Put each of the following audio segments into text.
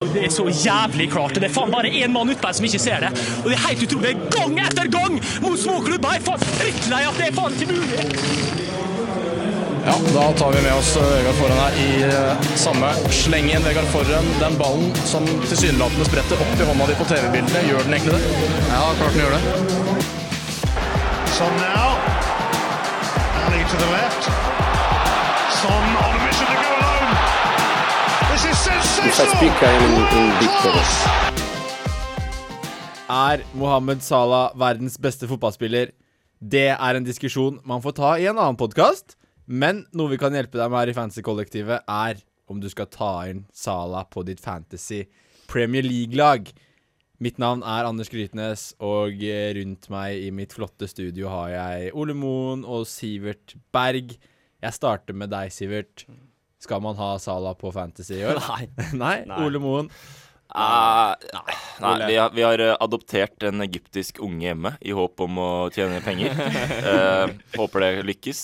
Det er så jævlig klart. og Det er faen bare én mann ute her som ikke ser det. Og det er helt utrolig. Gang etter gang mot småklubber! Jeg er faen drittlei at det er faen ikke mulig. Ja, da tar vi med oss eh, Vegard Forhen her i samme. samme slengen. Vegard Forhen, den ballen som tilsynelatende spretter opp i hånda di på TV-bildene, gjør den egentlig det? Ja, klart den gjør det. Sånn now. Ali to the left. Son on mission to go Er Mohammed Salah verdens beste fotballspiller? Det er en diskusjon man får ta i en annen podkast. Men noe vi kan hjelpe deg med her i Fantasy-kollektivet, er om du skal ta inn Salah på ditt Fantasy Premier League-lag. Mitt navn er Anders Grytnes, og eh, rundt meg i mitt flotte studio har jeg Ole Moen og Sivert Berg. Jeg starter med deg, Sivert. Skal man ha Salah på Fantasy i år? Nei. Nei? Ole Moen. Uh, nei, vi har, vi har eh, adoptert en egyptisk unge hjemme i håp om å tjene penger. uh, håper det lykkes.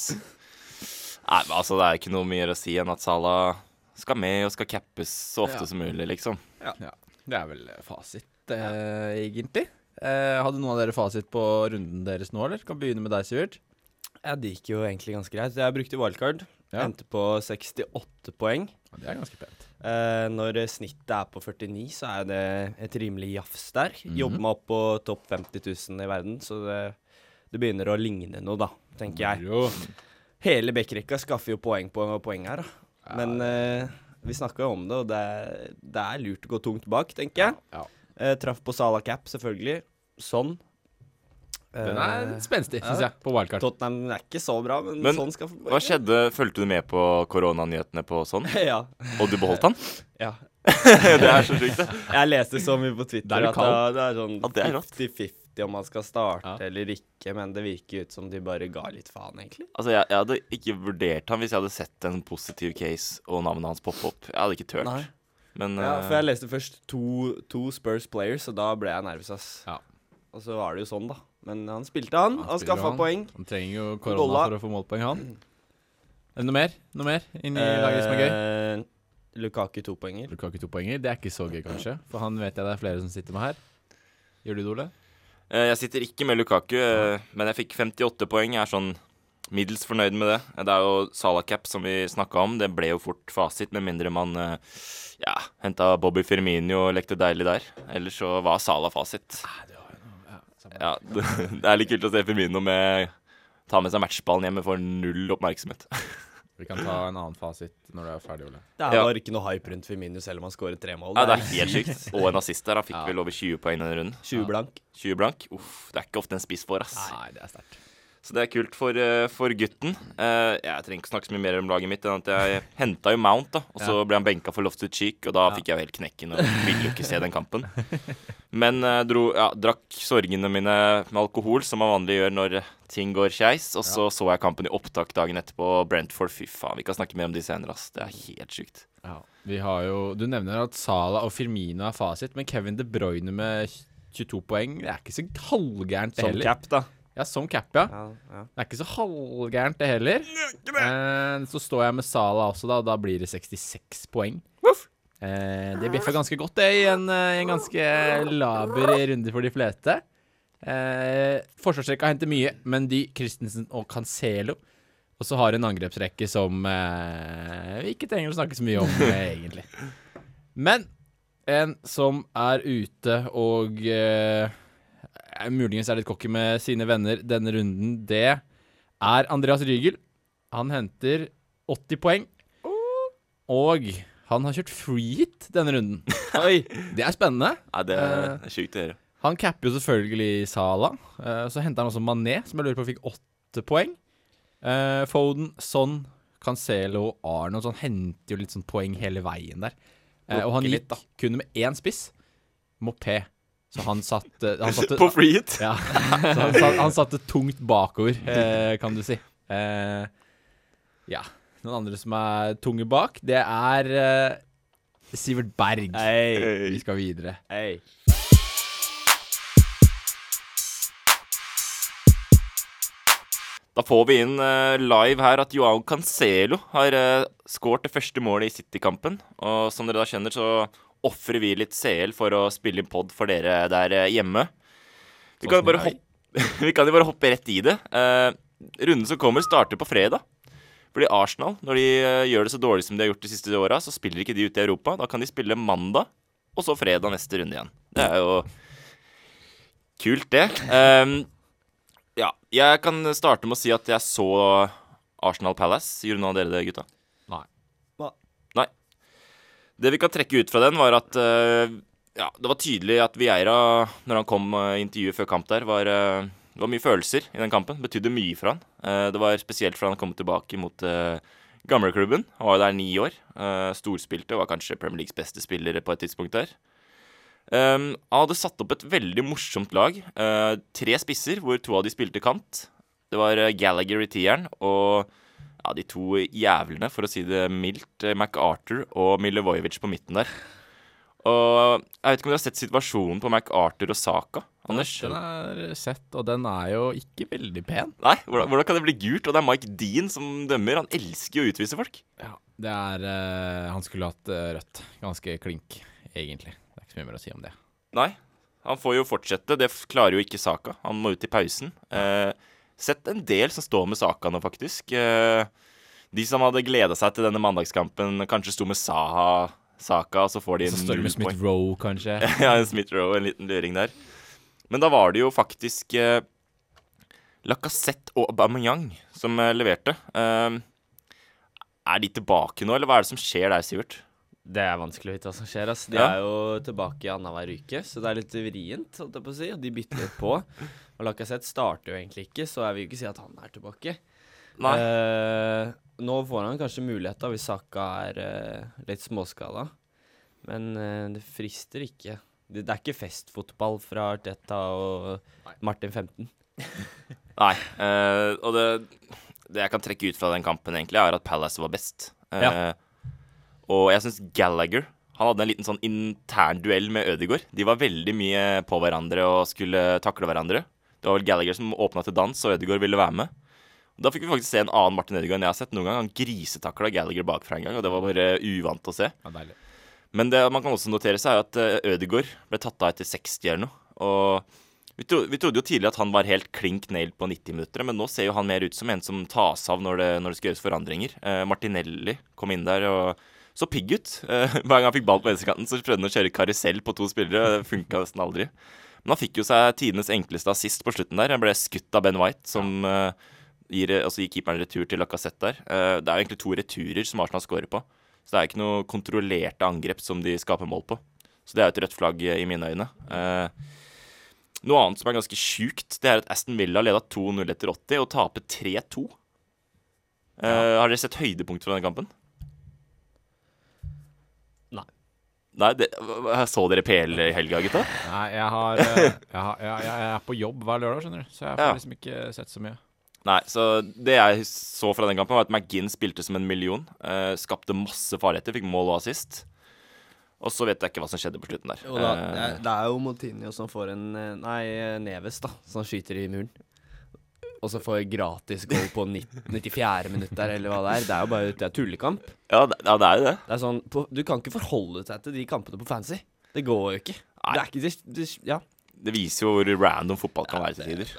Nei, men altså, det er ikke noe mer å si enn at Salah skal med og skal cappes så ofte Ja. som mulig, liksom. Ja. Det er vel fasit, uh, egentlig. Eh, hadde noen av dere fasit på runden deres nå, eller? Kan begynne med deg, Sivert. Ja, det gikk jo egentlig ganske greit. Jeg brukte wildcard. Ja. Endte på 68 poeng. Ja, det er ganske pent. Eh, når snittet er på 49, så er det et rimelig jafs der. Mhm. Jobber meg opp på topp 50 000 i verden, så det, det begynner å ligne noe, da, tenker jeg. Jo. Hele backrekka skaffer jo poeng på poeng her, da. Men eh, vi snakka jo om det, og det, er- det er lurt å gå tungt bak, tenker jeg. Ja. Eh, traff på Sala Cap, selvfølgelig. Sånn. Den er Eh, spenstig, syns ja. jeg, på wildcard. Tottenham er ikke så bra, men, Men sånn skal Hva skjedde? Fulgte du med på koronanyhetene på sånn? ja. Og du beholdt han? ja. det er så sjukt, det. Jeg leste så mye på Twitter er at det, er sånn Ja, det er 50-50 om man skal starte Ja. eller ikke, men det virker ut som de bare ga litt faen, egentlig. Altså, jeg, jeg hadde ikke vurdert han hvis jeg hadde sett en positiv case og navnet hans poppe opp. Jeg hadde ikke turt. Nei. Men Ja, eh, for jeg leste først to, to Spurs players, og da ble jeg nervøs, ass. Ja. Og så var det jo sånn, da. Men han spilte, han. Han Han, skaffa poeng. Han trenger jo korona Bolla. for å få målpoeng, han. Er det noe mer? Noe mer inni laget som er gøy? Eh, Lukaku topoenger. Lukaku to poenger. Det er ikke så gøy, kanskje. For han vet jeg det er flere som sitter med her. Gjør du det, Ole? Eh, Jeg sitter ikke med Lukaku, eh, men jeg fikk 58 poeng. Jeg er sånn middels fornøyd med det. Det er jo Salah som vi snakka om. Det ble jo fort fasit, med mindre man eh, ja, henta Bobby Firmino og lekte deilig der. Ellers så var Sala fasit. Ja, det, det er litt kult å se Firmino med ta med seg matchballen hjem og får null oppmerksomhet. Vi kan ta en annen fasit når du er ferdig, Ole. Det er Ja. bare ikke noe hype rundt Firmino selv om han skårer tre mål. Ja, det er helt sykt. Og en assist der. Han fikk Ja. vel over 20 poeng denne runden. 20 blank. 20 blank. Uff, det er ikke ofte en spiss får, ass. Nei, det er sterkt. Så det er kult for, eh, for gutten. Eh, jeg trenger ikke snakke så mye mer om laget mitt enn at jeg henta jo Mount, da. Og så ble han benka for Lofted Cheek, og da fikk jeg jo helt knekken og ville jo ikke se den kampen. Men eh, dro, ja, drakk sorgene mine med alkohol, som man vanlig gjør når ting går skeis. Og så så jeg kampen i opptak dagen etterpå. Brentford, fy faen. Vi kan snakke mer om de senere, ass. Det er helt sjukt. Ja. Vi har jo Du nevner at Sala og Firmino er fasit, men Kevin De Bruyne med 22 poeng Det er ikke så halvgærent, heller. Som cap, da. Ja, som cap, ja. Ja, ja. Det er ikke så halvgærent, det heller. Eh, så står jeg med Sala også, da, og da blir det 66 poeng. Eh, det bjeffer ganske godt, det, i en, eh, en ganske laber runde for de fleste. Eh, Forsvarsrekka henter mye, men de, Christensen og Cancelo. Og så har en angrepsrekke som eh, vi ikke trenger å snakke så mye om, eh, egentlig. Men en som er ute og eh, er muligens er litt cocky med sine venner denne runden, det er Andreas Rygel. Han henter 80 poeng. Og han har kjørt free denne runden. Oi! Det er spennende. Nei, det Eh. er sjukt å høre. Han capper jo selvfølgelig Sala. Eh, så henter han også Mané, som jeg lurer på fikk åtte poeng. Eh, Foden, Son, Cancelo og Arnold så han henter jo litt sånn poeng hele veien der. Eh, og han gikk kun med én spiss, Mopé. Så han satte, han satte På free hit. Ja, så han, satt, han satte tungt bakover, eh, kan du si. Eh, ja. Noen andre som er tunge bak, det er eh, Sivert Berg. Hei. Vi skal videre. Hei. Da får vi inn uh, live her at Joao Cancelo har uh, skåret det første målet i City-kampen. Og som dere da kjenner, så ofrer vi litt CL for å spille inn pod for dere der eh, hjemme. Vi kan, jo bare hoppe, vi kan jo bare hoppe rett i det. Uh, runden som kommer, starter på fredag. Fordi Arsenal, når de eh, gjør det så dårlig som de har gjort de siste åra, så spiller ikke de ute i Europa. Da kan de spille mandag, og så fredag neste runde igjen. Det er jo kult, det. Um, ja, jeg kan starte med å si at jeg så Arsenal Palace. Gjorde noen av dere det, gutta? Det vi kan trekke ut fra den, var at eh, ja, det var tydelig at Vieira, når han kom uh, intervjuet før kamp der, var, eh, det var mye følelser i den kampen. Betydde mye for han. Eh, det var spesielt for han kom tilbake mot gamleklubben. Han var jo der ni år. storspilte storspilte, var kanskje Premier Leagues beste spiller på et tidspunkt der. Han hadde satt opp et veldig morsomt lag. Tre spisser, hvor to av de spilte kant. Det var Gallagher i tieren og ja, de to jævlene, for å si det mildt, uh, MacArthur og Milivojevic på midten der. Og jeg vet ikke om du har sett situasjonen på MacArthur og Saka, Anders? Den er sett, og den er jo ikke veldig pen. Nei, hvordan, hvordan kan det bli gult? Og det er Mike Dean som dømmer. Han elsker jo å utvise folk. Ja, det er uh, Han skulle hatt eh, rødt. Ganske klink, egentlig. Det er ikke så mye mer å si om det. Nei, han får jo fortsette. Det klarer jo ikke Saka. Han må ut i pausen. Eh, sett en del som står med Saka nå, faktisk. Eh, de som hadde gleda seg til denne mandagskampen, kanskje sto med Saha Saka, og så får de det null Smith Roe, kanskje. ja, en Smith Rowe, en liten luring der. Men da var det jo faktisk eh, Lacassette og Aubameyang som eh, leverte. Eh, er de tilbake nå, eller hva er det som skjer der, Sivert? Det er vanskelig å vite hva som skjer. ass. De Ja. er jo tilbake annenhver uke, så det er litt vrient, holdt jeg på å si. Og de bytter litt på. Og Lacassette starter jo egentlig ikke, så jeg vil jo ikke si at han er tilbake. Nei. Eh, nå får han kanskje mulighet da, hvis Saka er eh, litt småskala, Men eh, det frister ikke. Det, det er ikke festfotball fra Arteta og Martin 15. Nei. eh, og det, det jeg kan trekke ut fra den kampen, egentlig, er at Palace var best. Eh, Og jeg syns Gallagher Han hadde en liten sånn intern duell med Ødegaard. De var veldig mye på hverandre og skulle takle hverandre. Det var vel Gallagher som åpna til dans, og Ødegaard ville være med. Da fikk vi faktisk se en annen Martin Ødegaard enn jeg har sett noen gang. Han grisetakla Gallagher bakfra en gang, og det var bare uvant å se. Ja. Men det man kan også notere seg, er at eh, Ødegaard ble tatt av etter 60 eller noe. Og vi, trodde, vi trodde jo tidlig at han var helt klink nailed på 90 minutter, men nå ser jo han mer ut som en som tas av når det, når det skal gjøres forandringer. Eh, Martinelli kom inn der og så pigg ut. Eh, hver gang han fikk ball på venstrekanten, så prøvde han å kjøre karusell på to spillere. Det funka nesten aldri. Men han fikk jo seg tidenes enkleste assist på slutten der. Han ble skutt av Ben White, som eh, gir, altså gir keeperen retur til Lacassette der. Eh, det er jo egentlig to returer som Arsenal scorer på. Så det er ikke noe kontrollerte angrep som de skaper mål på. Så det er jo et rødt flagg i mine øyne. Eh, noe annet som er ganske sjukt, det er at Aston Villa leda 2-0 etter 80 og taper 3-2. Eh, Har dere sett høydepunkt fra denne kampen? Nei, det, Så dere PL i helga, gutta? Nei, jeg har eh, jeg, har, jeg, jeg er på jobb hver lørdag, skjønner du. Så jeg får Ja. liksom ikke sett så mye. Nei, så det jeg så fra den kampen, var at McGinn spilte som en million. Eh, skapte masse farligheter, fikk mål og assist. Og så vet jeg ikke hva som skjedde på slutten der. Jo da, det, Eh, er, det er jo Moutinho som får en eh, Nei, Neves, da. Som skyter i muren. Og så får gratis goal på 90, 94. minutt der, eller hva det er. Det er jo bare det er tullekamp. ja, det, ja, det er jo det. Det er sånn, på, Du kan ikke forholde deg til de kampene på fancy. Det går jo ikke. Det er ikke det, det, Ja. Det viser jo hvor random fotball kan være til tider.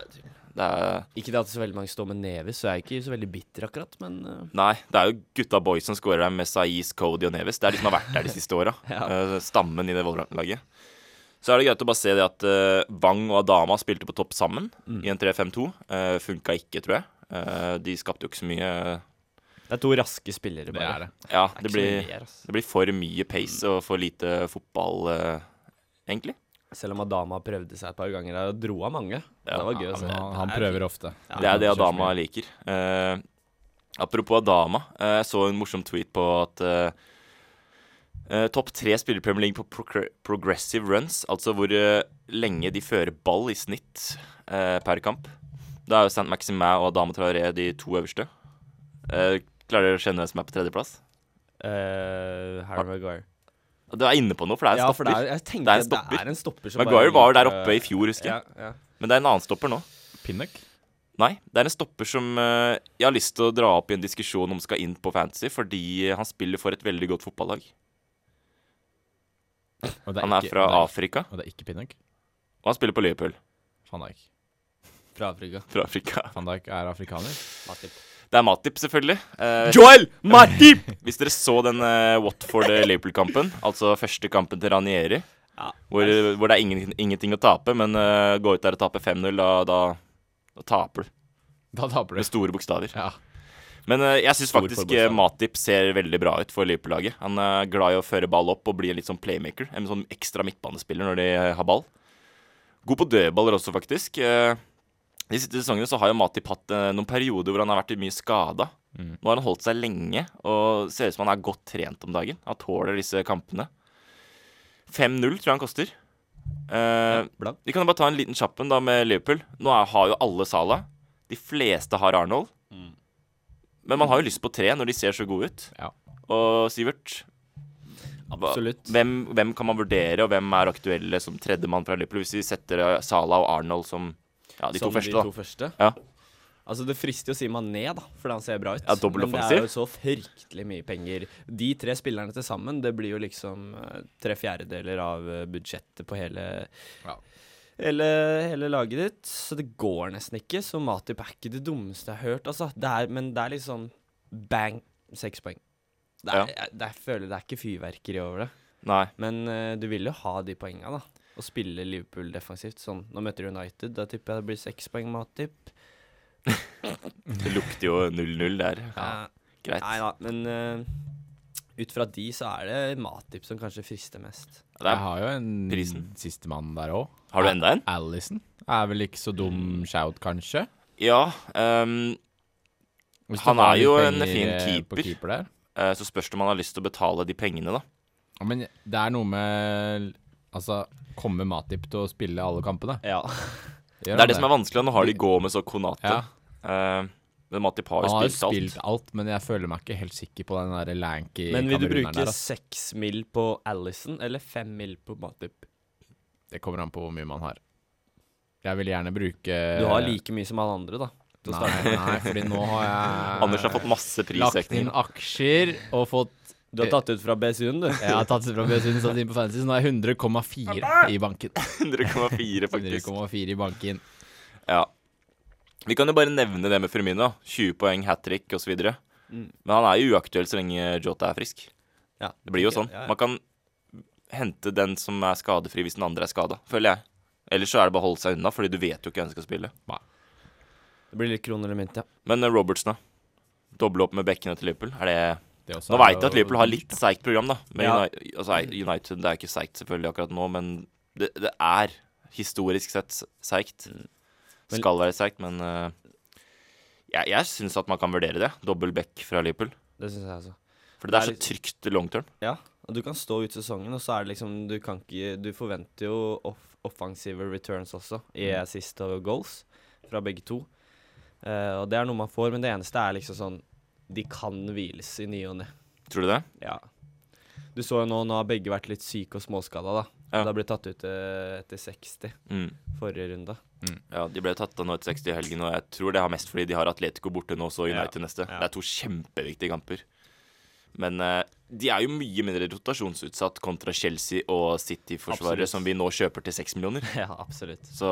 Det er Ikke det at så veldig mange står med Neves, så jeg er ikke så veldig bitter akkurat, men eh, Nei, det er jo gutta boys som scorer der med Saiz, Cody og Neves. Det er de som har vært der de siste åra. Ja. Eh, stammen i det Wolverhampton-laget. Så er det greit å bare se det at eh, Wang og Adama spilte på topp sammen i en 3-5-2. Uh, funka ikke, tror jeg. Eh, de skapte jo ikke så mye det er to raske spillere, Det bare. er det. Ja, Det er det blir, det blir for mye pace og for lite fotball, eh, egentlig. Selv om Adama prøvde seg et par ganger og dro av mange. Ja, det var gøy å se. han, han er prøver ofte. ofte. Det er det Adama liker. Uh, apropos Adama. jeg jeg så en morsom tweet på at eh, eh, topp tre spiller Premier League på pro progressive runs, altså hvor uh, lenge de fører ball i snitt uh, per kamp. Da er jo St. Maximin og Adama Traoré de to øverste. Eh, klarer dere å kjenne hvem som er på tredjeplass? Eh, Harry Maguire. Du er inne på noe, for det er en Ja, for det er, Det er en stopper. Det er en stopper som Maguire bare var der oppe i fjor, husker jeg. Ja, ja. Men det er en annen stopper nå. Pinnock? Nei, det er en stopper som jeg har lyst til å dra opp i en diskusjon om skal inn på Fantasy, fordi han spiller for et veldig godt fotballag. Og det Han er ikke- fra og det Afrika, Og det er ikke Pinnock. og han spiller på Liverpool. Van Dijk. Fra Afrika. Fra Afrika. Van Dijk er afrikaner. Matip. Det er Matip, selvfølgelig. Eh, Joel Matip! hvis dere så den eh, Watford-Liverpool-kampen, altså første kampen til Ranieri, Ja. hvor, hvor det er ingen, ingenting å tape, men uh, gå ut der og tape 5-0, da, da, da taper du. Da taper du. Med store bokstaver. Ja. Men eh, jeg syns faktisk eh, Matip ser veldig bra ut for Liverpool-laget. Han er glad i å føre ball opp og bli en litt sånn playmaker. En sånn ekstra midtbanespiller når de eh, har ball. God på dødballer også, faktisk. Eh, De siste sesongene så har jo Matip hatt eh, noen perioder hvor han har vært mye skada. Mm. Nå har han holdt seg lenge og ser ut som han er godt trent om dagen. Han tåler disse kampene. 5-0 tror jeg han koster. Eh, ja, vi kan jo bare ta en liten kjapp en da med Liverpool. Nå er, har jo alle Salah. De fleste har Arnold. Mm. Men man har jo lyst på tre når de ser så gode ut. Ja. Og Sivert, Absolutt. hvem, hvem kan man vurdere, og hvem er aktuelle som tredjemann fra Liverpool? Hvis vi setter Sala Salah og Arnold som ja, de Som to første, de da. to første. Ja. Altså Det frister jo å si Mané, da, fordi han ser bra ut. Ja, Men det er jo så fryktelig mye penger. De tre spillerne til sammen, det blir jo liksom eh, tre fjerdedeler av eh, budsjettet på hele Ja. Hele, hele laget ditt. Så det går nesten ikke. Så Matip er ikke det dummeste jeg har hørt, altså. Det er, men det er liksom bang, seks poeng. Det er, jeg, det jeg føler det er ikke fyrverkeri over det. Nei. Men uh, du vil jo ha de poenga, da. Og spille Liverpool defensivt. Sånn, nå møter du United, da tipper jeg det blir seks poeng Matip. Det lukter jo 0-0 der. Ja. Greit. Nei da, men eh, ut fra de så er det Matip som kanskje frister mest. Jeg har jo en prisen. sistemann der òg. har du enda en? Allison. Er vel ikke så dum shout, kanskje? Ja. Um, Han er jo en fin eh, keeper. Keeper der. eh, så spørs det om han har lyst til å betale de pengene, da. Ja, Men det er noe med Altså, kommer Matip til å spille alle kampene? Ja. Det er det som er vanskelig. Nå har de gå med så Konate. Ja. Eh, men Matip har jo Han har jo spilt, spilt alt. alt, men jeg føler meg ikke helt sikker på den der lanky Men vil du bruke seks mil på Alison eller fem mil på Matip? Det kommer an på hvor mye man har. Jeg vil gjerne bruke Du har like mye som alle andre, da. Nei, nei, fordi nå har jeg Anders har fått masse lagt inn aksjer og fått Du har tatt ut fra BSU-en, du. Jeg har tatt ut fra BSU satt inn på Fantasy, så nå er jeg 100,4 i banken. 100,4, faktisk. 100,4 i banken. Ja. Vi kan jo bare nevne det med Firmino. 20 poeng, hat trick osv. Mm. Men han er jo uaktuell så lenge Jota er frisk. Ja. Det blir jo sånn. ja, ja. Man kan hente den som er skadefri hvis den andre er skada, føler jeg. Ellers så er det bare å holde seg unna, fordi du vet jo ikke hvem som skal spille. Det blir litt kroner eller mynt, ja. Men uh, Robertson, da? Doble opp med bekkene til Liverpool. Er det Det Nå veit jeg at Liverpool har litt seigt program, da. Med Ja. United, altså, United det er ikke seigt selvfølgelig akkurat nå, men det, det er historisk sett seigt. Mm. Men- Skal være sterkt, men uh, jeg, jeg syns at man kan vurdere det. Dobbel back fra Liverpool. Det syns jeg altså. For det er så trygt long term. Ja, og du kan stå ut sesongen, og så er det liksom Du kan ikke Du forventer jo off offensive returns også, i Mm. assist og goals, fra begge to. Uh, og det er noe man får, men det eneste er liksom sånn De kan hviles i ny og ne. Tror du det? Ja. Du så jo nå, nå har begge vært litt syke og småskada, da. Ja. Har blitt tatt ut eh, etter 60 Mm. forrige runde. Ja, De ble tatt av nå etter 60 i helgen, og jeg tror det har mest fordi de har Atletico borte nå, så Ja, United neste. ja. Det er to kjempeviktige kamper. Men eh, de er jo mye mindre rotasjonsutsatt kontra Chelsea og City-forsvaret, som vi nå kjøper til 6 millioner. ja, absolutt. Så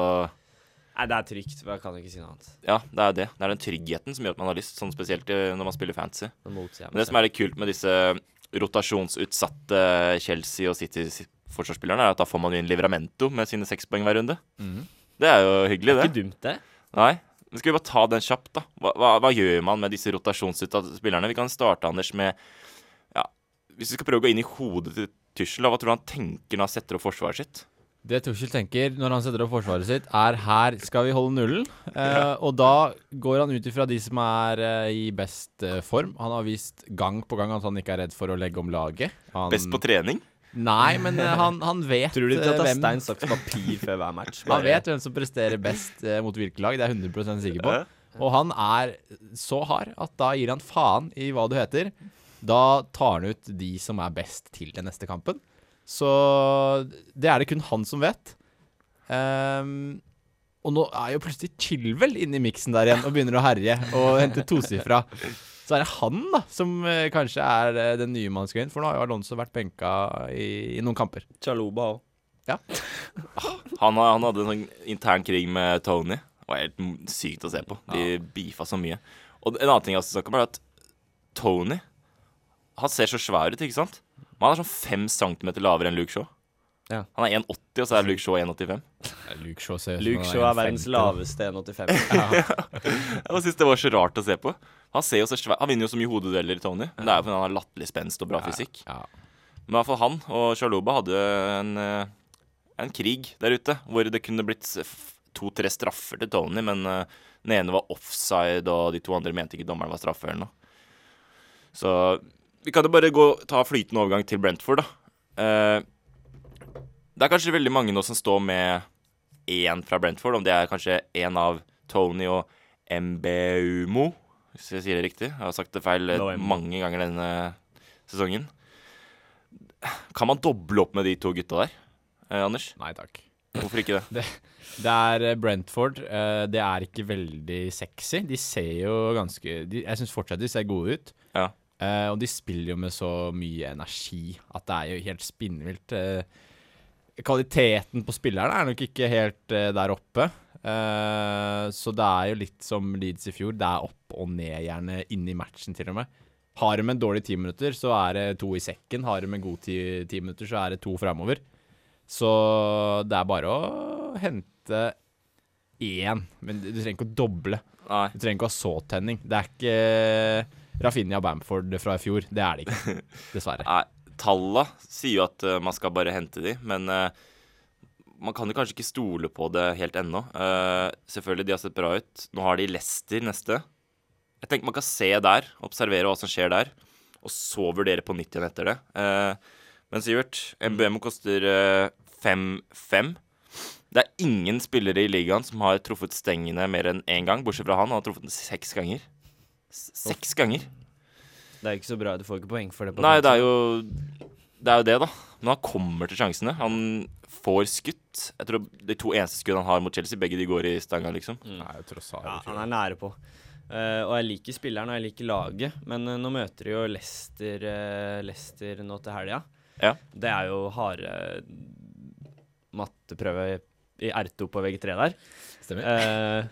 Nei, det er trygt, jeg kan ikke si noe annet. ja, det er det. Det er den tryggheten som gjør at man har lyst, sånn spesielt når man spiller fantasy. Men det som er litt kult med disse rotasjonsutsatte Chelsea og City-forsvarsspillerne, er at da får man jo inn Livramento med sine seks poeng hver runde. Mhm. Det er jo hyggelig, Det er det. ikke dumt, det. Nei. Men skal vi bare ta den kjapt, da? Hva, hva, hva gjør man med disse rotasjonsutsatte spillerne? Vi kan starte, Anders, med Ja, hvis vi skal prøve å gå inn i hodet til Tuchel, hva tror du han tenker når han setter opp forsvaret sitt? Det Tuchel tenker når han setter opp forsvaret sitt, er her skal vi holde nullen. Eh, og da går han ut ifra de som er eh, i best eh, form. Han har vist gang på gang at han ikke er redd for å legge om laget. Han, Best på trening? Nei, men eh, han, han vet Tror du ikke at det er stein, saks, papir før hver match? Han vet hvem som presterer best eh, mot hvilket lag, det er jeg 100 sikker på. Og han er så hard at da gir han faen i hva du heter. Da tar han ut de som er best til den neste kampen. Så det er det kun han som vet. Um, og nå er jo plutselig Chilwell inne i miksen der igjen og begynner å herje og hente tosifra. Så er det han da som eh, kanskje er eh, den nye man skal inn, for nå har jo Alonso vært benka i, i noen kamper. Chaloba òg. Han, han hadde en sånn intern krig med Tony. Det var helt sykt å se på. De beefa så mye. Og en annen ting jeg også snakker om, er at Tony Han ser så svær ut, ikke sant? Men han er sånn fem centimeter lavere enn Luke Shaw. Ja. Han er 1,80, og så er Luke Shaw 1,85. Luke Shaw ser Luke Shaw er 1,50 verdens laveste 1,85. Jeg syns det var så rart å se på. Han ser jo så svær Han vinner jo så mye hodedueller, Tony. Men det er jo fordi han har latterlig spenst og bra fysikk. Ja. Men i hvert fall han og Sjaloba hadde en, eh, en krig der ute hvor det kunne blitt to-tre straffer til Tony, men eh, den ene var offside, og de to andre mente ikke dommeren var straffe eller noe. Så vi kan jo bare gå, ta flytende overgang til Brentford, da. Eh, det er kanskje veldig mange nå som står med én fra Brentford, om det er kanskje én av Tony og Mbeumo, hvis jeg sier det riktig. Jeg har sagt det feil no, mange ganger denne sesongen. Kan man doble opp med de to gutta der, eh, Anders? Nei takk. Hvorfor ikke det? Det er eh, Brentford. eh, Det er ikke veldig sexy. De ser jo ganske de, Jeg syns fortsatt de ser gode ut. Ja. Eh, og de spiller jo med så mye energi at det er jo helt spinnvilt. Eh, kvaliteten på spillerne er nok ikke helt eh, der oppe. Eh, så det er jo litt som Leeds i fjor. Det er opp og ned, gjerne inn i matchen til og med. Har de en dårlig ti minutter, så er det to i sekken. Har de en god ti, ti minutter, så er det to framover. Så det er bare å hente én, men du trenger ikke å doble. Nei. Du trenger ikke å ha så tenning. Det er ikke Rafinha Bamford fra i fjor. Det er det ikke, dessverre. Nei, Talla sier jo at eh, man skal bare hente de, men eh, man kan jo kanskje ikke stole på det helt ennå. Eh, selvfølgelig, de har sett bra ut. Nå har de Leicester neste. Jeg tenker man kan se der, observere hva som skjer der, og så vurdere på nytt igjen etter det. Men Sivert, MBM koster eh, 5-5. Det er ingen spillere i ligaen som har truffet stengene mer enn én gang, bortsett fra han. Han har truffet den seks ganger. Seks ganger? Det er ikke så bra. Du får ikke poeng for det. på Nei, det er jo det, er jo det da. Men han kommer til sjansene. Han får skutt. Jeg tror De to eneste skuddene han har mot Chelsea, begge de går i stanga, liksom. Nei, tross Ja, han er nære på. Uh, og jeg liker spilleren og jeg liker laget, men uh, nå møter de jo Leicester, uh, Leicester nå til helga. Ja. Det er jo harde matteprøve i R2 på VG3 der. Stemmer.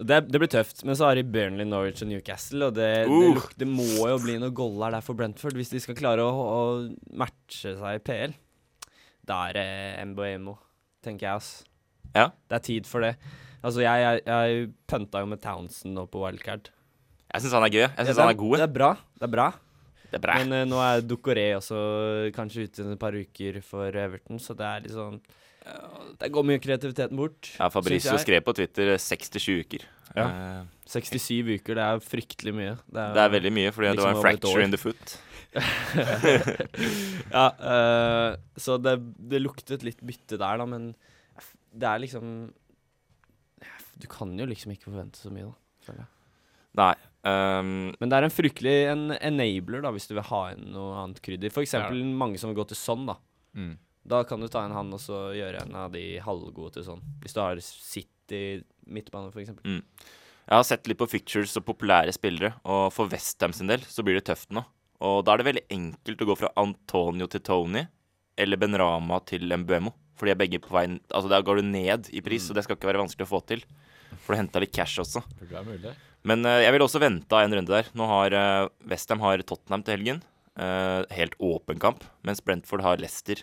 Eh, det, det blir tøft. Men så har de Burnley, Norwich og Newcastle, og det, det, Uh. luk- det må jo bli noe goller der for Brentford hvis de skal klare å, å matche seg i PL. Da er det Mboemo, tenker jeg, altså. Ja. Det er tid for det. Altså, jeg, jeg, jeg pønta jo med Townsend nå på wildcard. Jeg syns han er gøy. Jeg syns ja, han er god. Det er bra. Det er bra. Det er bra. Men eh, nå er Ducoré også kanskje ute i et par uker for Everton, så det er litt sånn Det går mye kreativiteten bort. Ja, Fabrizio skrev på Twitter 6-7 uker. Ja. Uh, 67 uker, det er fryktelig mye. Det er, det er veldig mye, fordi det liksom var en fracture in the foot. ja, uh, så det, det luktet litt bytte der, da, men det er liksom Du kan jo liksom ikke forvente så mye, da. føler jeg. Nei. Um, Men det er en fryktelig en enabler, da, hvis du vil ha inn noe annet krydder. For eksempel mange som vil gå til sånn, da. Mm. Da kan du ta en han og så gjøre en av de halvgode til sånn. Hvis du har City midtbane, for eksempel. jeg har sett litt på fictures og populære spillere, og for Westham sin del så blir det tøft nå. Og da er det veldig enkelt å gå fra Antonio til Tony eller Benrama til Mbuemo. For de er begge på vei Altså der går du ned i pris, Mm. og det skal ikke være vanskelig å få til. For du henta litt cash også. Det er mulig. Men uh, jeg ville også venta en runde der. Nå har uh, Westham har Tottenham til helgen. Uh, helt åpen kamp. Mens Brentford har Leicester.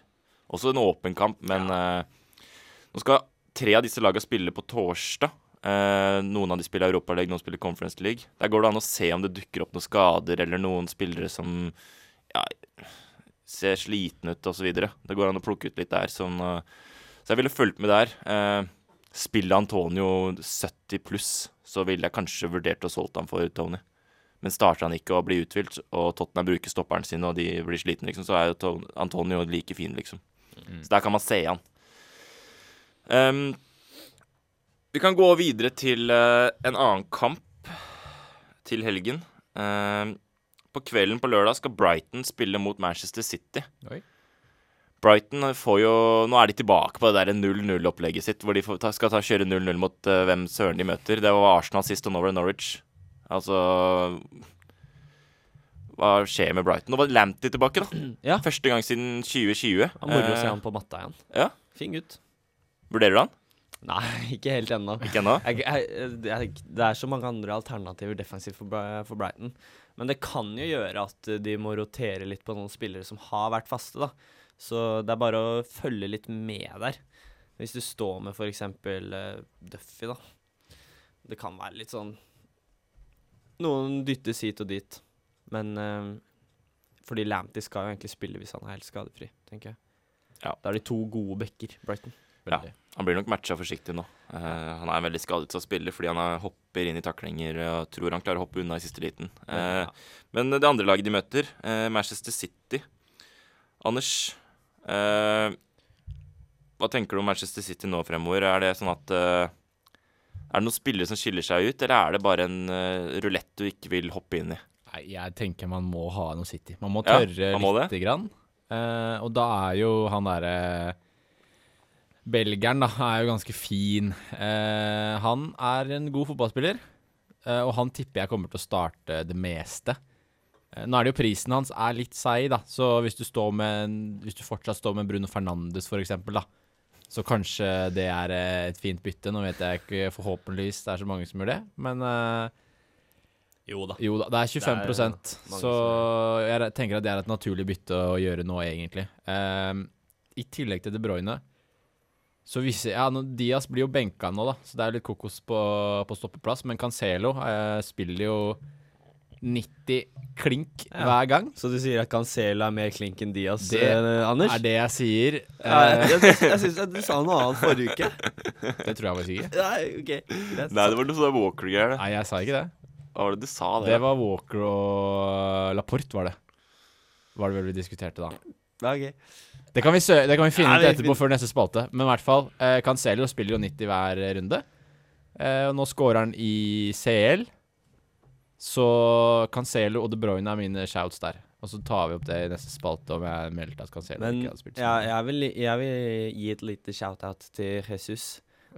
Også en åpen kamp, men eh, nå skal tre av disse lagene spille på torsdag. Uh, noen av de spiller Europaliga, noen spiller Conference League. Der går det an å se om det dukker opp noen skader eller noen spillere som ja, ser slitne ut osv. Det går an å plukke ut litt der. Sånn, uh, så jeg ville fulgt med der. Uh, spiller Antonio 70 pluss, så ville jeg kanskje vurdert å solgt ham for Tony. Men starter han ikke og blir uthvilt, og Tottenham bruker stopperen sin, og de blir slitne, liksom, så er jo Antonio like fin, liksom. Så der kan man se han. Um, vi kan gå videre til uh, en annen kamp til helgen. Ehm, på kvelden på lørdag skal Brighton spille mot Manchester City. Oi. Brighton får jo Nå er de tilbake på det der 0-0-opplegget sitt, hvor de får ta, skal ta kjøre 0-0 mot uh, hvem søren de møter. Det var Arsenal sist, og nå var det Norwich. Altså hva skjer med Brighton. Nå var Lamptey tilbake, da. Ja. Første gang siden 2020. Han moro å se Eh, han på matta igjen. Ja. Fin gutt. Vurderer du han? Nei, ikke helt ennå. Ikke ennå? Jeg, jeg, er- det er så mange andre alternativer defensivt for, for Brighton. Men det kan jo gjøre at eh, de må rotere litt på noen spillere som har vært faste, da. Så det er bare å følge litt med der. Hvis du står med f.eks. Uh, Duffy, da. Det kan være litt sånn Noen dyttes hit og dit. Men eh, fordi Lamptey skal jo egentlig spille hvis han er helt skadefri, tenker jeg. Ja. Da er de to gode backer, Brighton. Ja. Han blir nok matcha forsiktig nå. Uh, han er veldig skadet til å spille fordi han er- hopper inn i taklinger og tror han klarer å hoppe unna i siste liten. Uh, Ja. Men det andre laget de møter, uh, Manchester City Anders, hva tenker du om Manchester City nå fremover? Er det sånn at Er det noen spillere som skiller seg ut, eller er det bare en rulett du ikke vil hoppe inn i? Nei, jeg tenker man må ha noe City. Man må Ja, tørre man må det. lite grann. Uh, og da er jo han derre Belgeren, da, er jo ganske fin. Uh, han er en god fotballspiller, eh, og han tipper jeg kommer til å starte det meste. Nå er det jo prisen hans er litt seig, da, så hvis du, står med en, hvis du fortsatt står med Bruno Fernandes, for eksempel, da, så kanskje det er et fint bytte. Nå vet jeg ikke, forhåpentligvis det er så mange som gjør det, men Jo da. jo da, det er 25 Det er så jeg tenker at det er et naturlig bytte å gjøre nå, egentlig. Um, I tillegg til De Bruyne så viser Ja, nå, Diaz blir jo benka nå, da, så det er litt kokos på, på stoppeplass. Men Cancelo eh, spiller jo 90 klink Ja. hver gang. Så du sier at Cancelo er mer klink enn Diaz, Det eh, Anders? Er det jeg sier. Ja, Eh, jeg jeg, jeg syns du sa noe annet forrige uke. det tror jeg faktisk ikke. Nei, OK. Nei, det var noe sånn Walker-greier. Nei, jeg sa ikke det. Hva var det du sa? Det, Det var Walker og Laporte, var det. Var det vel vi diskuterte da. Okay. Det kan vi, sø det kan vi finne Ja, ut etterpå før neste spalte. Men i hvert fall, eh, Cancelo spiller jo 90 hver runde. Eh, og nå scorer han i CL. Så Cancelo og De Bruyne er mine shouts der. Og så tar vi opp det i neste spalte om jeg meldte at Cancelo Men ikke hadde spilt. ja, jeg, vil, jeg vil gi et lite shout-out til Jesus.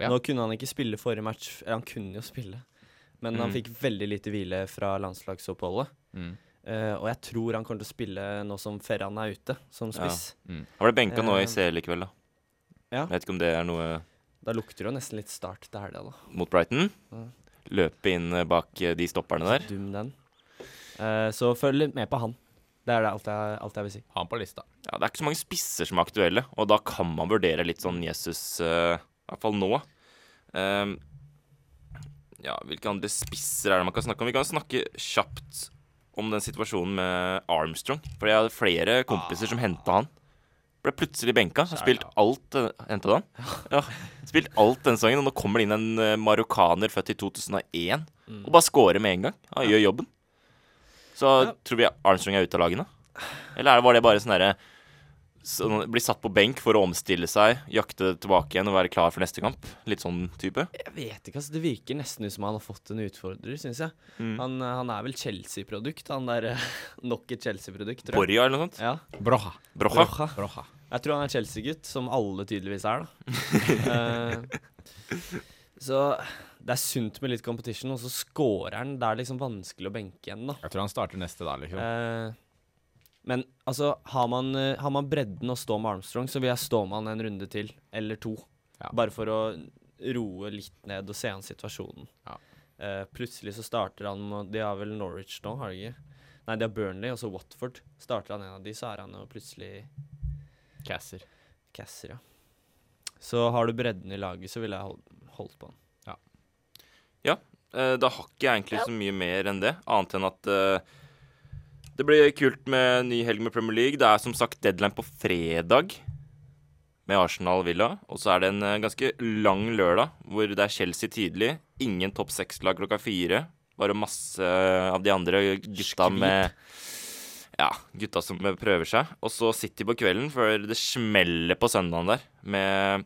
Ja. Nå kunne han ikke spille forrige match. Han kunne jo spille, men han Mm. fikk veldig lite hvile fra landslagsoppholdet. Mm. Eh, og jeg tror han kommer til å spille nå som Ferran er ute, som Ja. spiss. Han ble benka nå i Eh, CL i kveld, da. ja. Vet ikke om det er noe Da lukter det jo nesten litt start til helga, da. mot Brighton. Ja. Løpe inn eh, bak de stopperne der. Dum den. Uh, så følg litt med på han. Det er det alt jeg, alt jeg vil si. Han på lista. Ja, Det er ikke så mange spisser som er aktuelle, og da kan man vurdere litt sånn Jesus, uh, i hvert fall nå. Ehm, ja, hvilke andre spisser er det man kan snakke om? Vi kan snakke kjapt om den situasjonen med Armstrong. For jeg hadde flere kompiser som henta han. Ble plutselig benka. Har spilt alt uh, Henta du han? Ja. Spilt alt den sangen. og nå kommer det inn en eh, marokkaner født i 2001 og bare scorer med en gang. Han gjør jobben. Så Ja. tror vi Armstrong er ute av lagene? Eller er var det bare sånn derre sånn, Bli satt på benk for å omstille seg, jakte tilbake igjen og være klar for neste kamp? Litt sånn type? Jeg vet ikke, altså. Det virker nesten ut som han har fått en utfordrer, syns jeg. Mm. Han, eh, han er vel Chelsea-produkt, han der eh, Nok et Chelsea-produkt, tror jeg. Borja eller noe sånt? Ja. Broha. Broha. Broha. Broha. Jeg tror han er Chelsea-gutt, som alle tydeligvis er, da. uh, så det er sunt med litt competition, og så scorer han. Det er liksom vanskelig å benke igjen, da. Jeg tror han starter neste da, liksom. Eh, men altså, har man, eh, har man bredden å stå med Armstrong, så vil jeg stå med han en runde til, eller to. Ja. Bare for å roe litt ned og se an situasjonen. Ja. Uh, plutselig så starter han med De har vel Norwich nå, har de ikke? Nei, de har Burnley, og så Watford. Starter han en av de, så er han jo plutselig Casser. casser, ja. Så har du bredden i laget, så ville jeg hold, holdt på han. Eh, da har ikke jeg egentlig så mye mer enn det, annet enn at eh, det blir kult med ny helg med Premier League. Det er som sagt deadline på fredag med Arsenal Villa. Og så er det en eh, ganske lang lørdag hvor det er Chelsea tidlig. Ingen topp seks-lag klokka fire. Bare masse av de andre gutta Skvip. med Ja, gutta som prøver seg. Og så City på kvelden før det smeller på søndagen der med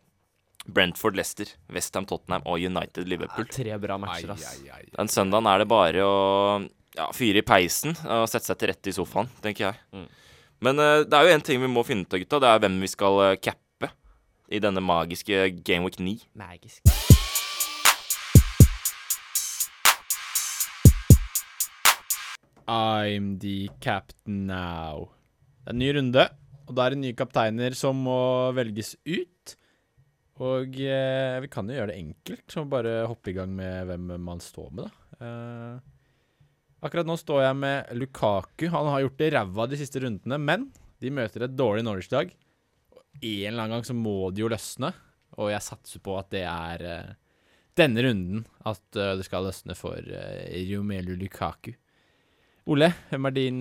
Brentford, Leicester, Westham, Tottenham og United Liverpool. Det er Tre bra matcher, ass. Den søndagen er det bare å ja, fyre i peisen og sette seg til rette i sofaen, tenker jeg. Mm. Men uh, det er jo en ting vi må finne ut av, gutta. Det er hvem vi skal uh, cappe i denne magiske Game Week 9. Magisk. I'm the captain now. Det er en ny runde, og da er det nye kapteiner som må velges ut. Og eh, vi kan jo gjøre det enkelt, og bare hoppe i gang med hvem man står med, da. Eh, akkurat nå står jeg med Lukaku. Han har gjort det ræva de siste rundene, men de møter et dårlig Norwich-lag. Og En eller annen gang så må det jo løsne, og jeg satser på at det er uh, denne runden at uh, det skal løsne for uh, Romelu Lukaku. Ole, hvem er din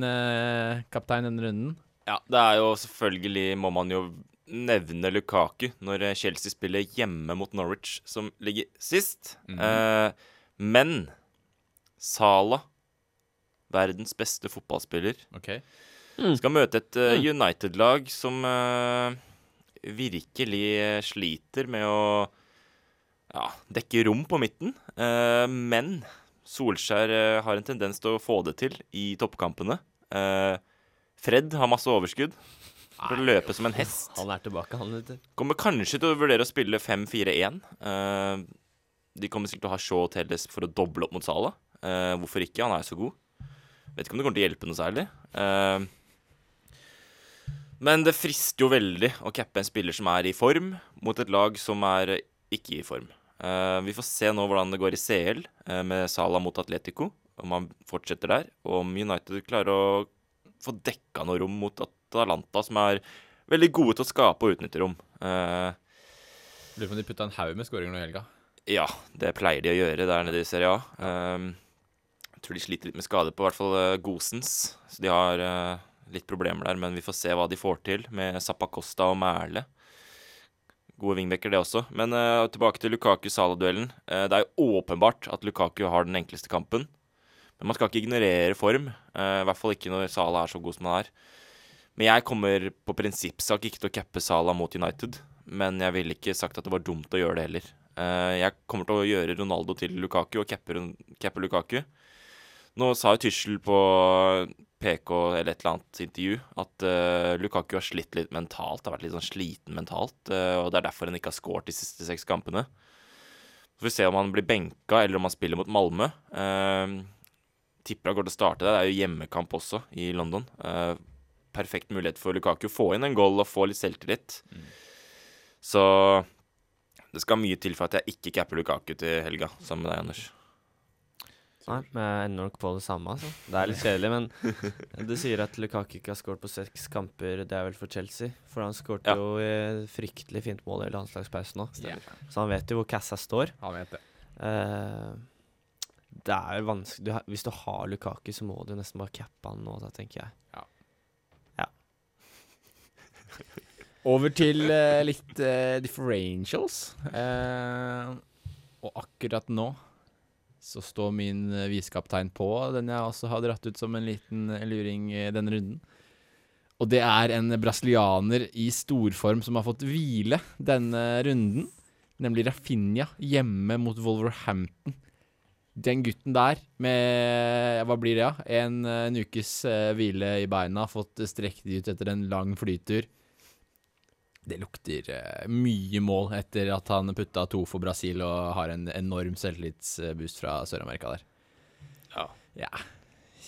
kaptein denne runden? Ja, det er jo selvfølgelig Må man jo nevne Lukaku når Chelsea spiller hjemme mot Norwich, som ligger sist. eh, men Salah, verdens beste fotballspiller, Ok. skal møte et uh, United-lag som uh, virkelig sliter med å ja, dekke rom på midten. Uh, men Solskjær har en tendens til å få det til i toppkampene. Eh, Fred har masse overskudd. For å løpe som en hest. Han er tilbake, han, vet du. Kommer kanskje til å vurdere å spille 5-4-1. Eh, de kommer sikkert til å ha Shaw og Telles for å doble opp mot Salah. Eh, hvorfor ikke? Han er jo så god. Vet ikke om det kommer til å hjelpe noe særlig. Eh, men det frister jo veldig å cappe en spiller som er i form, mot et lag som er ikke i form. Eh, vi får se nå hvordan det går i CL eh, med Salah mot Atletico, om han fortsetter der, og om United klarer å få dekka noe rom mot Atalanta, som er veldig gode til å skape og utnytte rom. Lurer på om de putta en haug med skåringer nå i helga. ja, det pleier de å gjøre der nede i Serie A. Um, jeg tror de sliter litt med skade på i hvert fall uh, Gosens. Så de har eh, litt problemer der, men vi får se hva de får til med Zappacosta og Mæle. Gode wingbacker, det også. Men uh, tilbake til Lukaku-Sala-duellen. Uh, det er jo åpenbart at Lukaku har den enkleste kampen. Men man skal ikke ignorere form. Uh, I hvert fall ikke når Sala er så god som han er. Men jeg kommer på prinsippsak ikke til å cappe Sala mot United. Men jeg ville ikke sagt at det var dumt å gjøre det heller. Eh, jeg kommer til å gjøre Ronaldo til Lukaku og cappe, cappe Lukaku. Nå sa jo Tyssel på PK eller et eller annet intervju at uh, Lukaku har slitt litt mentalt. Har vært litt sånn sliten mentalt. Uh, og det er derfor han ikke har skåret de siste seks kampene. Så får vi se om han blir benka, eller om han spiller mot Malmö. Uh, tipper han går til å starte der. Det er jo hjemmekamp også, i London. Uh, perfekt mulighet for Lukaku å få inn en goal og få litt selvtillit. Så det skal mye til for at jeg ikke capper Lukaku til helga, sammen med deg, Anders. Nei, men jeg ender nok på det samme, altså. Det er litt kjedelig, men du sier at Lukaku ikke har skåret på seks kamper. Det er vel for Chelsea? For han skåret Ja. jo fryktelig fint mål i landslagspausen òg. Ja. Så han vet jo hvor cassa står. Han vet det. Uh, det er jo vanskelig du, Hvis du har Lukaku, så må du nesten bare cappe han nå, da, tenker jeg. Ja Over til uh, litt uh, differentials. Eh, og akkurat nå så står min uh, visekaptein på, den jeg også har dratt ut som en liten eh, luring i denne runden. Og det er en brasilianer i storform som har fått hvile denne runden. Nemlig Rafinha, hjemme mot Wolverhampton. Den gutten der, med hva blir det, ja? En, eh, en ukes eh, hvile i beina, fått strekt ut etter en lang flytur. Det lukter eh, mye mål etter at han putta to for Brasil og har en enorm selvtillitsboost fra Sør-Amerika der. Ja. Ja.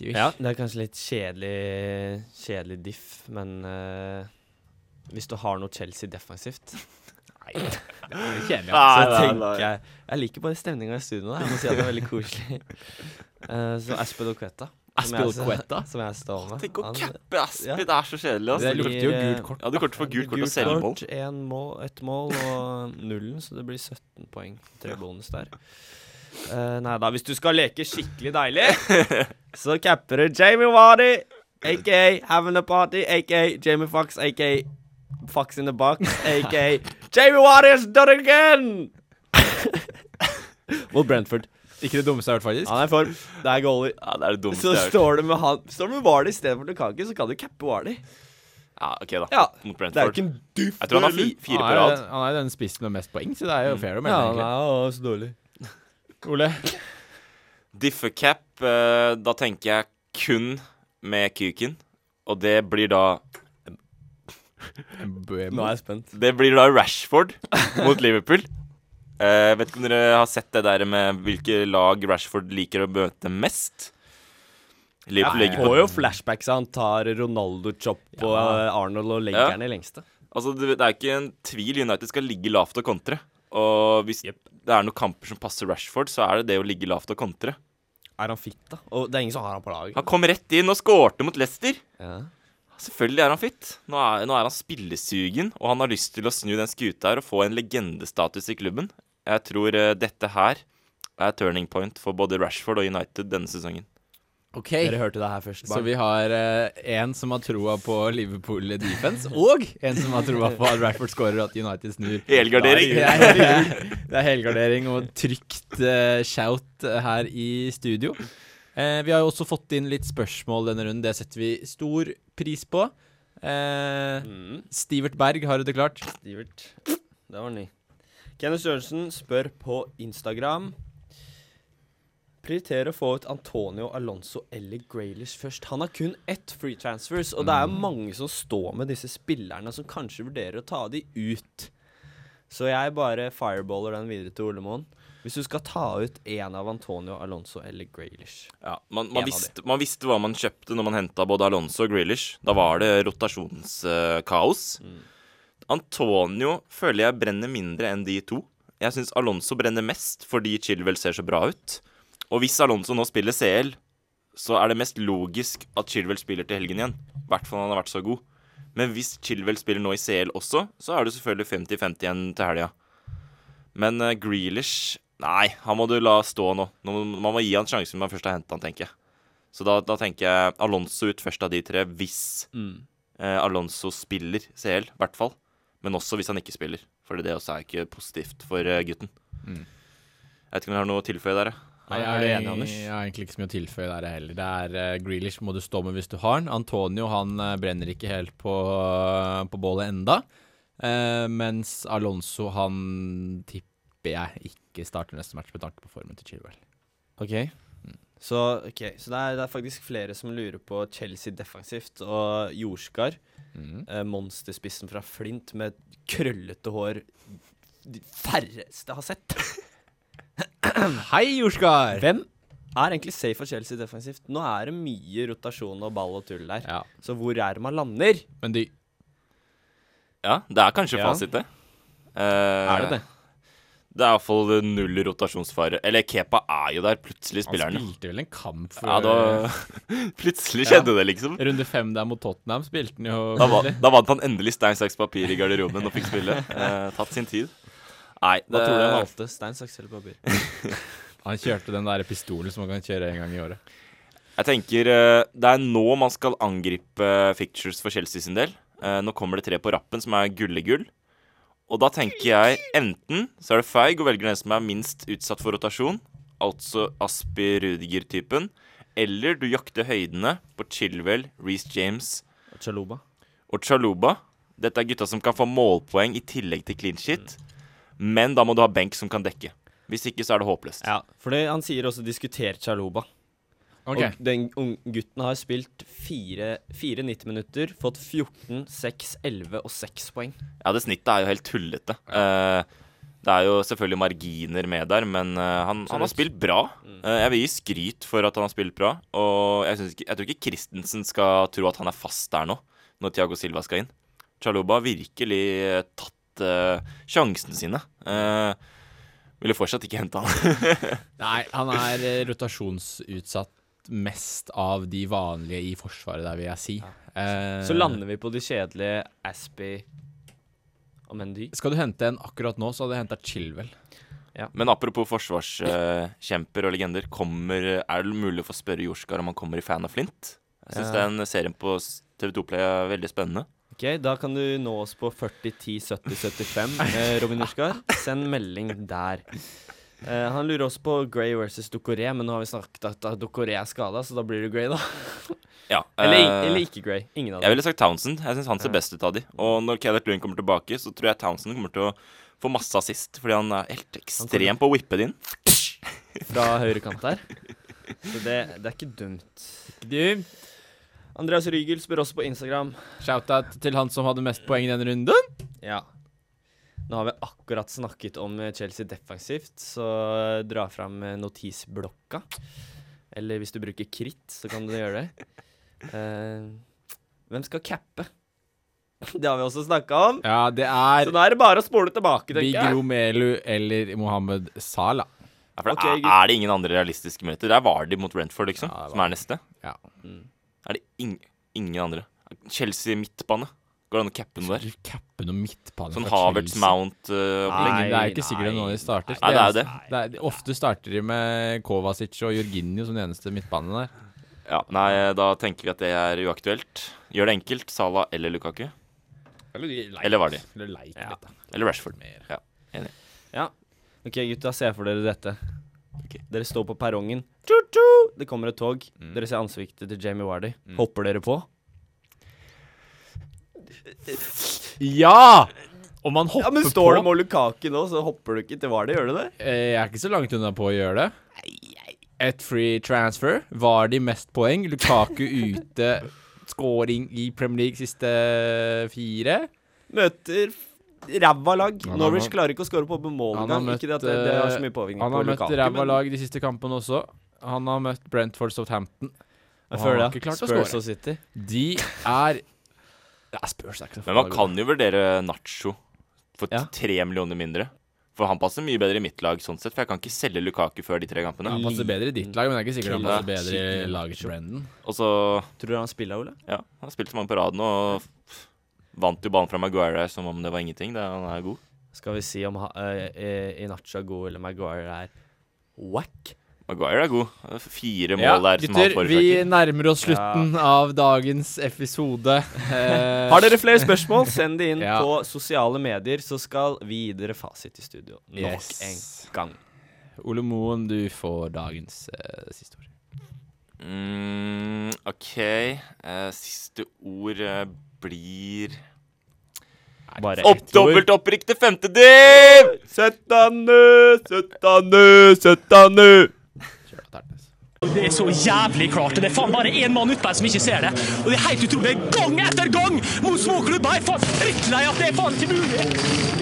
Ja, det er kanskje litt kjedelig, kjedelig diff, men uh, hvis du har noe Chelsea defensivt, Nei, det er kjedelig. Nei, så nei, nei. jeg Jeg liker bare stemninga i studioet. Jeg må si at det er veldig koselig. Uh, så Aspelqueta. Aspelqueta? Som jeg står med. Tenk å cappe Aspi, ja. det er så kjedelig. Det Altså. lukter jo gult kort. Ja, du kommer til å få gult kort og selvmål. Gult mål, ett mål og nullen, så det blir 17 poeng. Tre bonus der. Uh, nei da, hvis du skal leke skikkelig deilig, så capper du Jamie Wardy, aka Having a Party, aka Jamie Fox, aka Fox in the Box, aka Jamie Wardy has done it again! Mot Brentford. Ikke det dummeste jeg har hørt, faktisk. Han er i form. Det er goalie. Ja, det er det dummeste Så jeg har hørt. står du med han Står du med Vardy istedenfor Lukaki, så kan du cappe Vardy. Ja, ok da. Ja, Mot Det er ikke en duff. Jeg tror han har fi, fire på han, er, rad. han er den spissen med mest poeng, så det er jo fair å Ja, melde. han er også så dårlig. Ole? Differ cap da tenker jeg kun med kuken. Og det blir da Nå er jeg spent. Det blir da Rashford mot Liverpool. Eh, vet ikke om dere har sett det der med hvilke lag Rashford liker å møte mest? Liverpool Jeg får jo flashbacks av han tar Ronaldo-chop ja. og Arnold og legger Ja. den i lengste. Altså, det, det er ikke en tvil. United skal ligge lavt og kontre. Og hvis det er noen kamper som passer Rashford, så er det det å ligge lavt og kontre. Er han fit, da? Og det er ingen som har han på laget. Han kom rett inn og skårte mot Leicester. Ja. Selvfølgelig er han fit. Nå er, nå er han spillesugen, og han har lyst til å snu den skuta her og få en legendestatus i klubben. Jeg tror eh, dette her er turning point for både Rashford og United denne sesongen. OK. Dere hørte det her først. Så vi har eh, en som har troa på Liverpool defense, og en som har troa på at Rashford scorer og at United snur. Helgardering. Det er, det er helgardering og trygt eh, shout eh, her i studio. Eh, vi har jo også fått inn litt spørsmål denne runden. Det setter vi stor pris på. Eh, Mm. Stivert Berg, har du det klart? Stivert. Det var ny. Kenneth Sørensen spør på Instagram Prioriterer å få ut Antonio Alonso eller Graylish først. Han har kun ett free transfers, og det er mange som står med disse spillerne som kanskje vurderer å ta de ut. Så jeg bare fireballer den videre til Olemoen. Hvis du skal ta ut én av Antonio Alonso eller Graylish Ja, man, man, visste, man visste hva man kjøpte når man henta både Alonso og Grealish. Da var det rotasjonskaos. Antonio føler jeg brenner mindre enn de to. Jeg syns Alonso brenner mest fordi Chilwell ser så bra ut. Og hvis Alonso nå spiller CL, så er det mest logisk at Chilwell spiller til helgen igjen. I hvert fall han har vært så god. Men hvis Chilwell spiller nå i CL også, så er det selvfølgelig 50-50 igjen til helga. Men uh, Grealish Nei, han må du la stå nå. nå. Man må gi han sjansen når man først har henta han, tenker jeg. Så da, da tenker jeg Alonso ut først av de tre, hvis eh, Alonso spiller CL, i hvert fall. Men også hvis han ikke spiller. For det også er ikke positivt for gutten. gutten. Jeg vet ikke om du har noe å tilføye der? jeg? Nei, er du enig, Anders? Jeg har egentlig ikke så mye å tilføye der heller. Det er uh, Grealish må du stå med hvis du har den. Antonio han uh, brenner ikke helt på, på bålet enda. Eh, mens Alonso han tipper jeg ikke starter neste match med tanke på formen til Chilwell. Ok. Så, okay, så det, er, det er faktisk flere som lurer på Chelsea defensivt. Og Jorskar, eh, monsterspissen fra Flint med krøllete hår De færreste har sett. Hei, Jordskar! Hvem er egentlig safe for Chelsea defensivt? Nå er det mye rotasjon og ball og tull der. Ja, Så hvor er det man lander? men de Ja, det er kanskje Ja. fasit, det. Uh, Er det det? Det er iallfall null rotasjonsfare. Eller Kepa er jo der. Plutselig spiller han. Han spilte vel en kamp for Ja, da Plutselig skjedde det, liksom. Runde fem der mot Tottenham spilte han jo Da, va- da vant han endelig stein, saks, papir i garderoben og fikk spille. Eh, tatt sin tid. Nei, det, Hva tror du han valgte? Stein, saks eller papir? Han kjørte den der pistolen som man kan kjøre en gang i året. Jeg tenker eh, det er nå man skal angripe fictures for Chelsea sin del. Eh, nå kommer det tre på rappen som er gullegull. Og da tenker jeg enten så er det feig og velger den som er minst utsatt for rotasjon, altså Aspi Rudiger-typen, eller du jakter høydene på Chilwell, Reece James Og Chaluba. og Chaluba. Dette er gutta som kan få målpoeng i tillegg til clean shit, men da må du ha benk som kan dekke. Hvis ikke så er det håpløst. Ja, for det, han sier også 'diskuter Chaluba'. Ok, Og den unge gutten har spilt fire, fire 90 minutter, fått 14, 6, 11 og 6 poeng. Ja, det snittet er jo helt tullete. Eh, det er jo selvfølgelig marginer med der, men uh, han, han har spilt bra. Uh, jeg vil gi skryt for at han har spilt bra. Og jeg, ikke, jeg tror ikke Christensen skal tro at han er fast der nå, når Thiago Silva skal inn. Chaluba har virkelig tatt uh, sjansene sine. Uh, ville fortsatt ikke hente han. Nei, han er eh, mest av de vanlige i Forsvaret, der vil jeg si. Eh, Så lander vi på de kjedelige Aspie og Mendy. Skal du hente en akkurat nå, så hadde jeg henta Chilwell. Men apropos forsvarskjemper og legender, kommer, er det mulig å få spørre Jorskar om han kommer i Fan of Flint? Jeg syns Ja. den serien på TV2 Play er veldig spennende. Ok, Da kan du nå oss på 40 10 70 75, eh, Robin Jorskar. Send melding der. Eh, han lurer også på Gray versus Ducoré, men nå har vi snakket at Ducoré er skada, så da blir det Gray, da. Ja, Eller, eh, eller ikke Gray. Ingen av dem. Jeg ville sagt Townsend. Jeg syns han ser best ut av de. Og når Kenneth Lund kommer tilbake, så tror jeg Townsend kommer til å få masse assist, fordi han er helt ekstrem på å whippe det inn. Fra høyre kant der. Så det, det er ikke dumt. Andreas Rygel spør også på Instagram. Shout-out til han som hadde mest poeng i denne runden. Ja. Nå har vi akkurat snakket om eh, Chelsea defensivt, så dra fram eh, notisblokka. Eller hvis du bruker kritt, så kan du gjøre det. Uh, hvem skal cappe? Det har vi også snakka om. Ja, det er Så nå er det bare å spole tilbake, tenker Big jeg. Romelu eller Mohammed Salah. Ja, for okay, er, er det ingen andre realistiske muligheter? Det er Vardy mot Brentford, liksom. Ja, som er neste. Ja. Er det ing ingen andre? Chelsea midtbane? Går det an å cappe noe der? Cappe noe midtbane Sånn Havertz, Chelsea. Mount uh, Nei, det er ikke sikkert nei, noen de starter. Nei, det er jo det. det er, ofte starter de med Kovacic og Jorginho som den eneste midtbanen der. Ja, nei, da tenker vi at det er uaktuelt. Gjør det enkelt. Salah eller Lukaku. Eller eller de? Eller leik Ja. litt, da. Eller Rashford. Ja. Ja. OK, gutta, se for dere dette. Okay. Dere står på perrongen. Det kommer et tog. Dere ser ansiktet til Jamie Wardy. Hopper dere på? Ja! Om man hopper Ja, men står på du med Lukaku nå, så hopper du ikke til Vardi, gjør du det? Eh, Jeg er ikke så langt unna på å gjøre det. Et free transfer. Var de mest poeng? Lukaku ute. Scoring i Premier League siste fire. Møter ræva lag. Han Norwich klarer ikke å skåre på mål engang. Ikke det at det, det har så eh, mye påvirkning Han har møtt ræva lag de siste kampene også. Han har møtt Brentford Southampton. jeg han har ikke klart å Spurs og City. De er ja, Spurs er ikke så Men man kan jo vurdere Nacho for Ja. tre millioner mindre. For han passer mye bedre i mitt lag, sånn sett. For jeg kan ikke selge Lukaku før de tre kampene. Han passer bedre i ditt lag, men det er ikke sikkert han passer bedre i laget til Brendan. Også, Tror du han spiller, Ole? Ja, han har spilt så mange på rad nå, og vant jo ballen fra Maguire som om det var ingenting. Det, han er god. Skal vi si om uh, eh, eh, er god eller Maguire er whack? Maguire er god. Fire mål ja, der. Gutter, vi nærmer oss slutten ja. av dagens episode. Eh, Har dere flere spørsmål, send det inn ja. på sosiale medier, så skal vi gi dere fasit i studio nok yes. en gang. Ole Moen, du får dagens uh, siste ord. Mm, OK. Uh, siste ord uh, blir bare Opp dobbelt opprykk til femte div! 17. 17. 17. Det er så jævlig klart. Det er faen bare én mann utpå her som ikke ser det. Og det er helt utrolig. Gang etter gang mot småklubber! Jeg er faen drittlei at det er faen ikke mulig.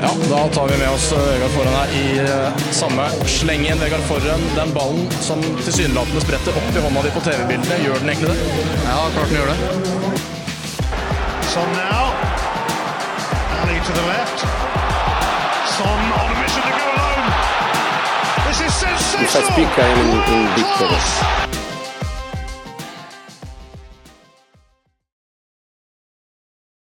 Ja, da tar vi med oss eh, Vegard Forhen her i eh, samme slengen. Vegard Forhen, den ballen som tilsynelatende spretter opp i hånda di på TV-bildene, gjør den egentlig det? Ja, klart den gjør det. Sånn now. Ali to the left. Son on a mission to go If I speak, I am in, in big trouble.